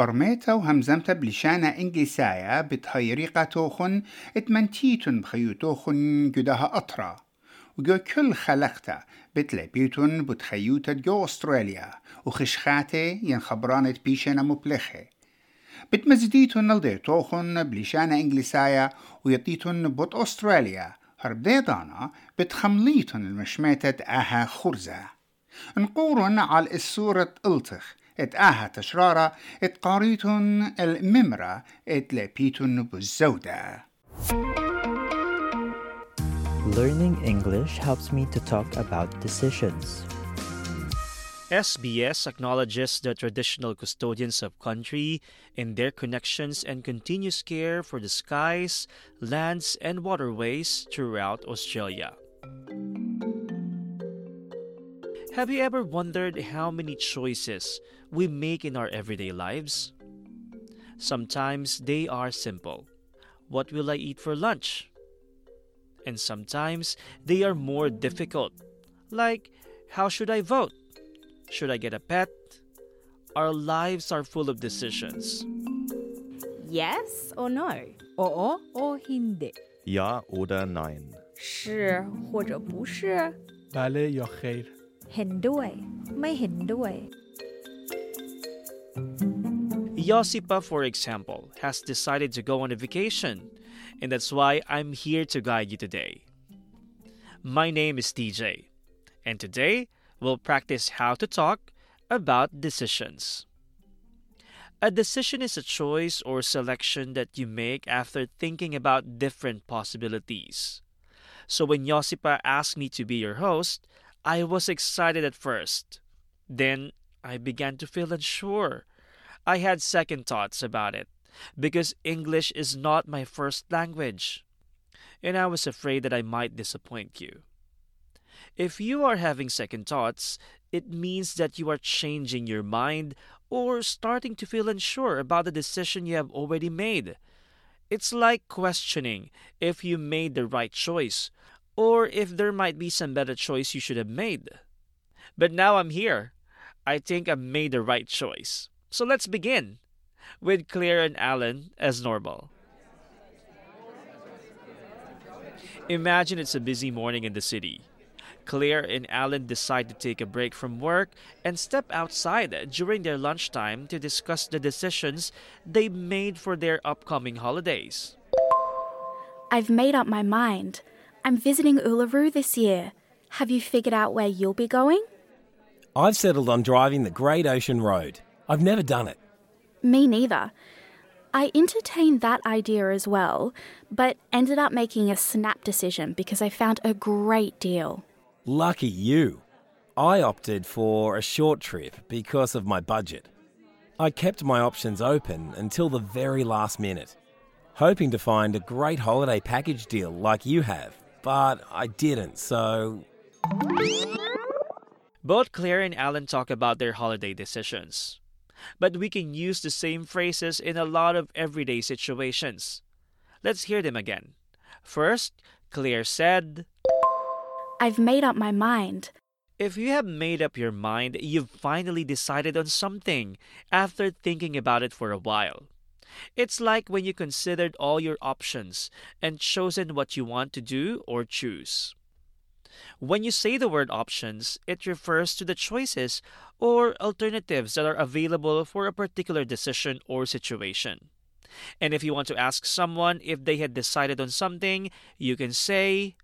برميتا وهمزمتا بلشانة إنجليسايا بتهيريقا توخن إتمنتيتن بخيوتوخن جدها أطرا. وجو كل خلقتا بتلبيتن بتخيوتا جو أستراليا وخشخاتي ينخبرانت بيشنا مبلخه بتمزديتن نلديتوخن بلشانة إنجليسايا ويطيتن بوت أستراليا هربديضانا بتخمليتن المشميتة آها خرزة. نقورن على السورة ألتخ Learning English helps me to talk about decisions. SBS acknowledges the traditional custodians of country in their connections and continuous care for the skies, lands, and waterways throughout Australia. Have you ever wondered how many choices we make in our everyday lives? Sometimes they are simple. What will I eat for lunch? And sometimes they are more difficult, like how should I vote? Should I get a pet? Our lives are full of decisions. Yes or no? Oo or hindi? Ja oder nein? 是或者不是? Bale ja. เห็นด้วย Josipa, for example, has decided to go on a vacation, and that's why I'm here to guide you today. My name is DJ, and today we'll practice how to talk about decisions. A decision is a choice or selection that you make after thinking about different possibilities. So when Josipa asked me to be your host, I was excited at first. Then I began to feel unsure. I had second thoughts about it because English is not my first language. And I was afraid that I might disappoint you. If you are having second thoughts, it means that you are changing your mind or starting to feel unsure about the decision you have already made. It's like questioning if you made the right choice or if there might be some better choice you should have made. But now I'm here. I think I've made the right choice. So let's begin with Claire and Alan as normal. Imagine it's a busy morning in the city. Claire and Alan decide to take a break from work and step outside during their lunchtime to discuss the decisions they made for their upcoming holidays. I've made up my mind. I'm visiting Uluru this year. Have you figured out where you'll be going? I've settled on driving the Great Ocean Road. I've never done it. Me neither. I entertained that idea as well, but ended up making a snap decision because I found a great deal. Lucky you. I opted for a short trip because of my budget. I kept my options open until the very last minute, hoping to find a great holiday package deal like you have, but I didn't, so Both Claire and Alan talk about their holiday decisions. But we can use the same phrases in a lot of everyday situations. Let's hear them again. First, Claire said, I've made up my mind. If you have made up your mind, you've finally decided on something after thinking about it for a while. It's like when you considered all your options and chosen what you want to do or choose. When you say the word options, it refers to the choices or alternatives that are available for a particular decision or situation. And if you want to ask someone if they had decided on something, you can say,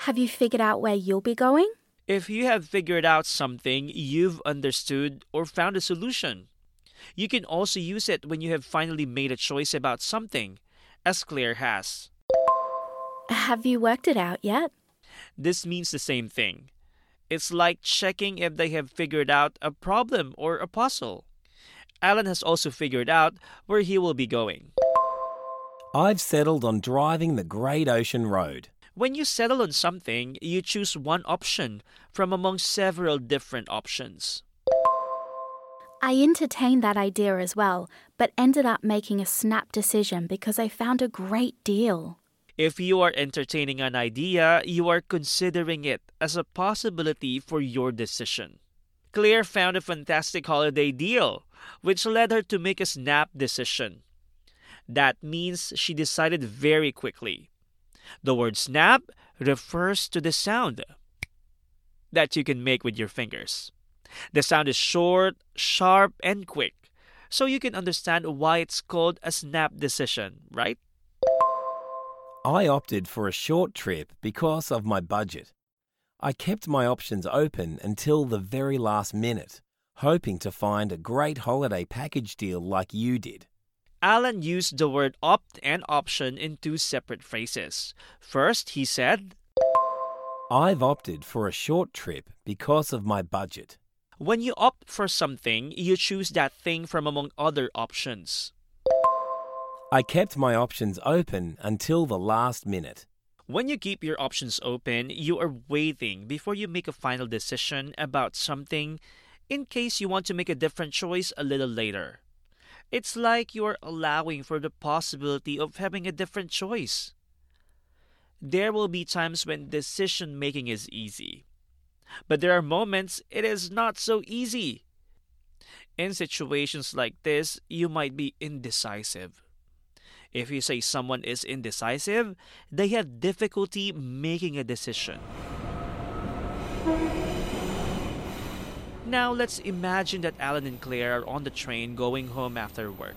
Have you figured out where you'll be going? If you have figured out something, you've understood or found a solution. You can also use it when you have finally made a choice about something, as Claire has. Have you worked it out yet? This means the same thing. It's like checking if they have figured out a problem or a puzzle. Alan has also figured out where he will be going. I've settled on driving the Great Ocean Road. When you settle on something, you choose one option from among several different options. I entertained that idea as well, but ended up making a snap decision because I found a great deal. If you are entertaining an idea, you are considering it as a possibility for your decision. Claire found a fantastic holiday deal, which led her to make a snap decision. That means she decided very quickly. The word snap refers to the sound that you can make with your fingers. The sound is short, sharp, and quick, so you can understand why it's called a snap decision, right? I opted for a short trip because of my budget. I kept my options open until the very last minute, hoping to find a great holiday package deal like you did. Alan used the word opt and option in two separate phrases. First, he said, I've opted for a short trip because of my budget. When you opt for something, you choose that thing from among other options. I kept my options open until the last minute. When you keep your options open, you are waiting before you make a final decision about something in case you want to make a different choice a little later. It's like you are allowing for the possibility of having a different choice. There will be times when decision making is easy, but there are moments it is not so easy. In situations like this, you might be indecisive. If you say someone is indecisive, they have difficulty making a decision. Now let's imagine that Alan and Claire are on the train going home after work,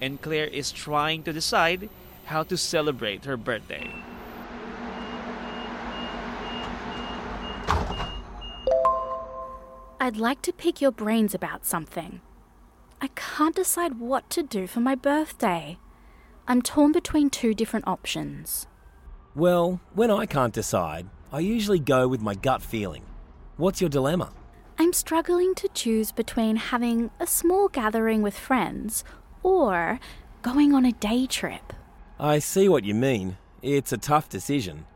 and Claire is trying to decide how to celebrate her birthday. I'd like to pick your brains about something. I can't decide what to do for my birthday. I'm torn between two different options. Well, when I can't decide, I usually go with my gut feeling. What's your dilemma? I'm struggling to choose between having a small gathering with friends or going on a day trip. I see what you mean. It's a tough decision.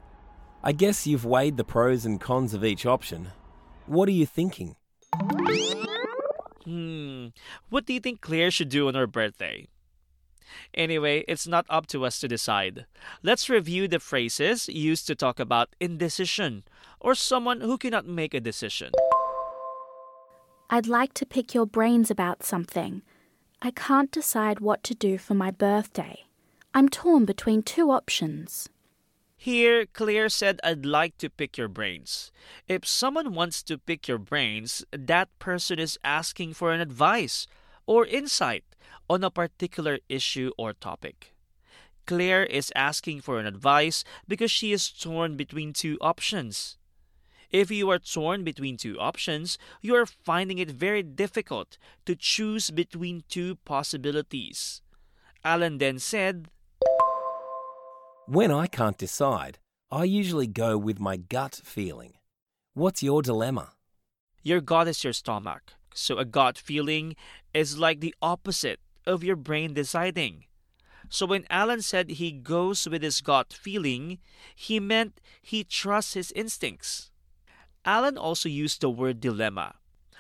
I guess you've weighed the pros and cons of each option. What are you thinking? Hmm, what do you think Claire should do on her birthday? Anyway, it's not up to us to decide. Let's review the phrases used to talk about indecision or someone who cannot make a decision. I'd like to pick your brains about something. I can't decide what to do for my birthday. I'm torn between two options. Here, Claire said, I'd like to pick your brains. If someone wants to pick your brains, that person is asking for an advice or insight on a particular issue or topic. Claire is asking for an advice because she is torn between two options. If you are torn between two options, you are finding it very difficult to choose between two possibilities. Alan then said, When I can't decide, I usually go with my gut feeling. What's your dilemma? Your gut is your stomach, so a gut feeling is like the opposite of your brain deciding. So when Alan said he goes with his gut feeling, he meant he trusts his instincts. Alan also used the word dilemma.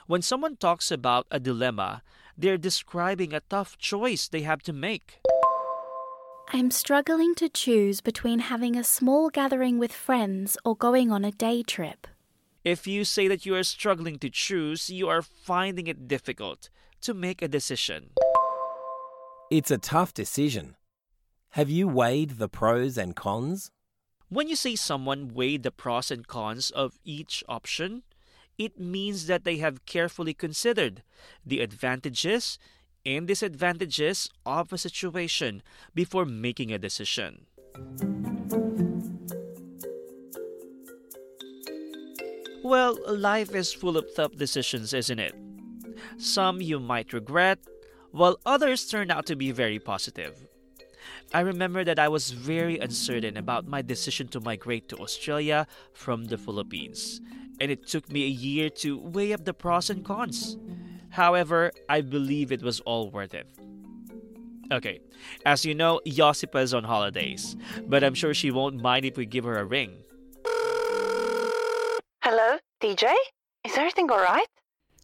When someone talks about a dilemma, they're describing a tough choice they have to make. I'm struggling to choose between having a small gathering with friends or going on a day trip. If you say that you are struggling to choose, you are finding it difficult to make a decision. It's a tough decision. Have you weighed the pros and cons? When you say someone weighed the pros and cons of each option, it means that they have carefully considered the advantages and disadvantages of a situation before making a decision. Well, life is full of tough decisions, isn't it? Some you might regret, while others turn out to be very positive. I remember that I was very uncertain about my decision to migrate to Australia from the Philippines, and it took me a year to weigh up the pros and cons. However, I believe it was all worth it. Okay, as you know, Josipa is on holidays, but I'm sure she won't mind if we give her a ring. Hello, DJ? Is everything alright?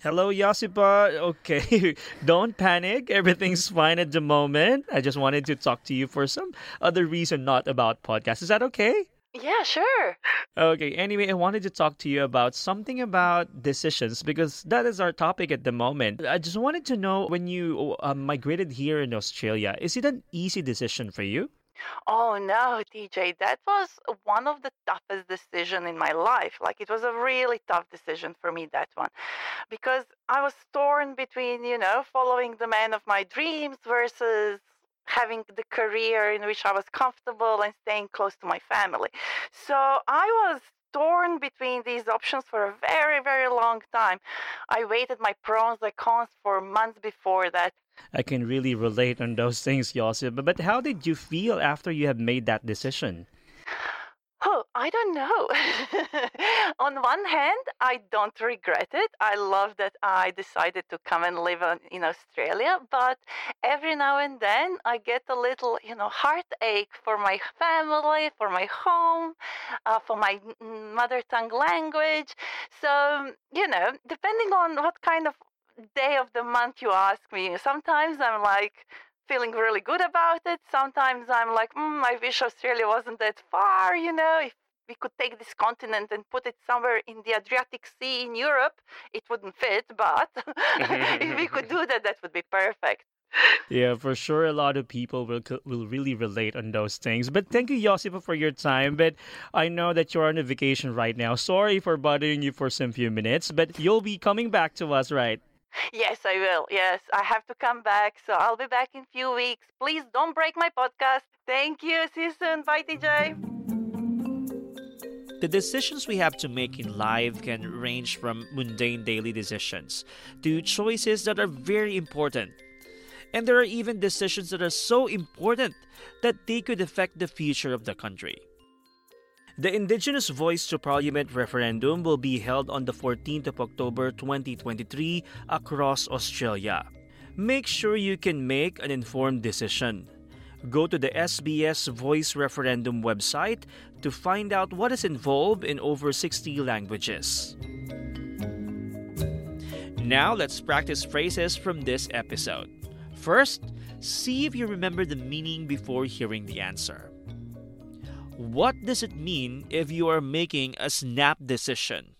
Hello, Josipa. Okay, don't panic. Everything's fine at the moment. I just wanted to talk to you for some other reason, not about podcast. Is that okay? Yeah, sure. Okay, anyway, I wanted to talk to you about something about decisions because that is our topic at the moment. I just wanted to know when you uh, migrated here in Australia, is it an easy decision for you? Oh no, TJ, that was one of the toughest decisions in my life. Like it was a really tough decision for me that one. Because I was torn between, you know, following the man of my dreams versus having the career in which I was comfortable and staying close to my family. So I was torn between these options for a very, very long time. I waited my pros and cons for months before that. I can really relate on those things, Josip. But how did you feel after you have made that decision? Oh, I don't know. On one hand, I don't regret it. I love that I decided to come and live in Australia, but every now and then I get a little, you know, heartache for my family, for my home, uh, for my mother tongue language. So, you know, depending on what kind of day of the month you ask me, sometimes I'm like, feeling really good about it. Sometimes I'm like, mm, I wish Australia wasn't that far, you know, if we could take this continent and put it somewhere in the Adriatic Sea in Europe, it wouldn't fit, but if we could do that, that would be perfect. Yeah, for sure, a lot of people will will really relate on those things. But thank you, Josipa, for your time. But I know that you're on a vacation right now. Sorry for bothering you for some few minutes, but you'll be coming back to us, right? Yes, I will. Yes, I have to come back. So I'll be back in a few weeks. Please don't break my podcast. Thank you. See you soon. Bye, TJ. The decisions we have to make in life can range from mundane daily decisions to choices that are very important. And there are even decisions that are so important that they could affect the future of the country. The Indigenous Voice to Parliament referendum will be held on the 14th of October 2023 across Australia. Make sure you can make an informed decision. Go to the SBS Voice Referendum website to find out what is involved in over 60 languages. Now let's practice phrases from this episode. First, see if you remember the meaning before hearing the answer. What does it mean if you are making a snap decision?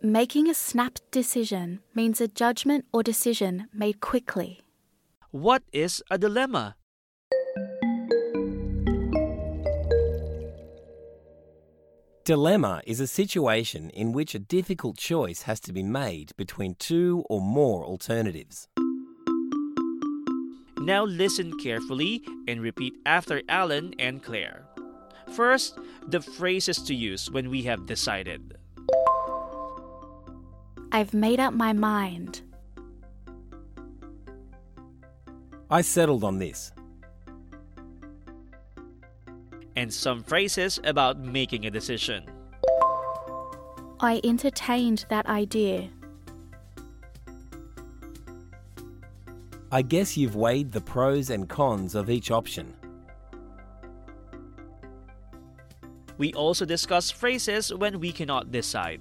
Making a snap decision means a judgment or decision made quickly. What is a dilemma? Dilemma is a situation in which a difficult choice has to be made between two or more alternatives. Now listen carefully and repeat after Alan and Claire. First, the phrases to use when we have decided. I've made up my mind. I settled on this. And some phrases about making a decision. I entertained that idea. I guess you've weighed the pros and cons of each option. We also discuss phrases when we cannot decide.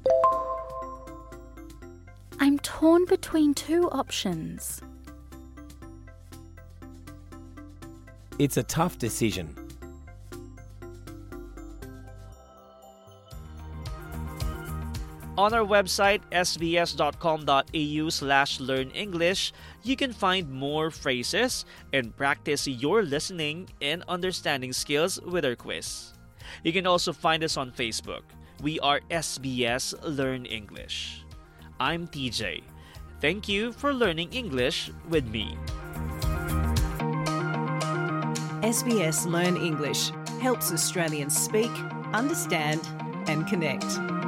I'm torn between two options. It's a tough decision. On our website, sbs.com.au slash learn English, you can find more phrases and practice your listening and understanding skills with our quiz. You can also find us on Facebook. We are SBS Learn English. I'm TJ. Thank you for learning English with me. SBS Learn English helps Australians speak, understand, and connect.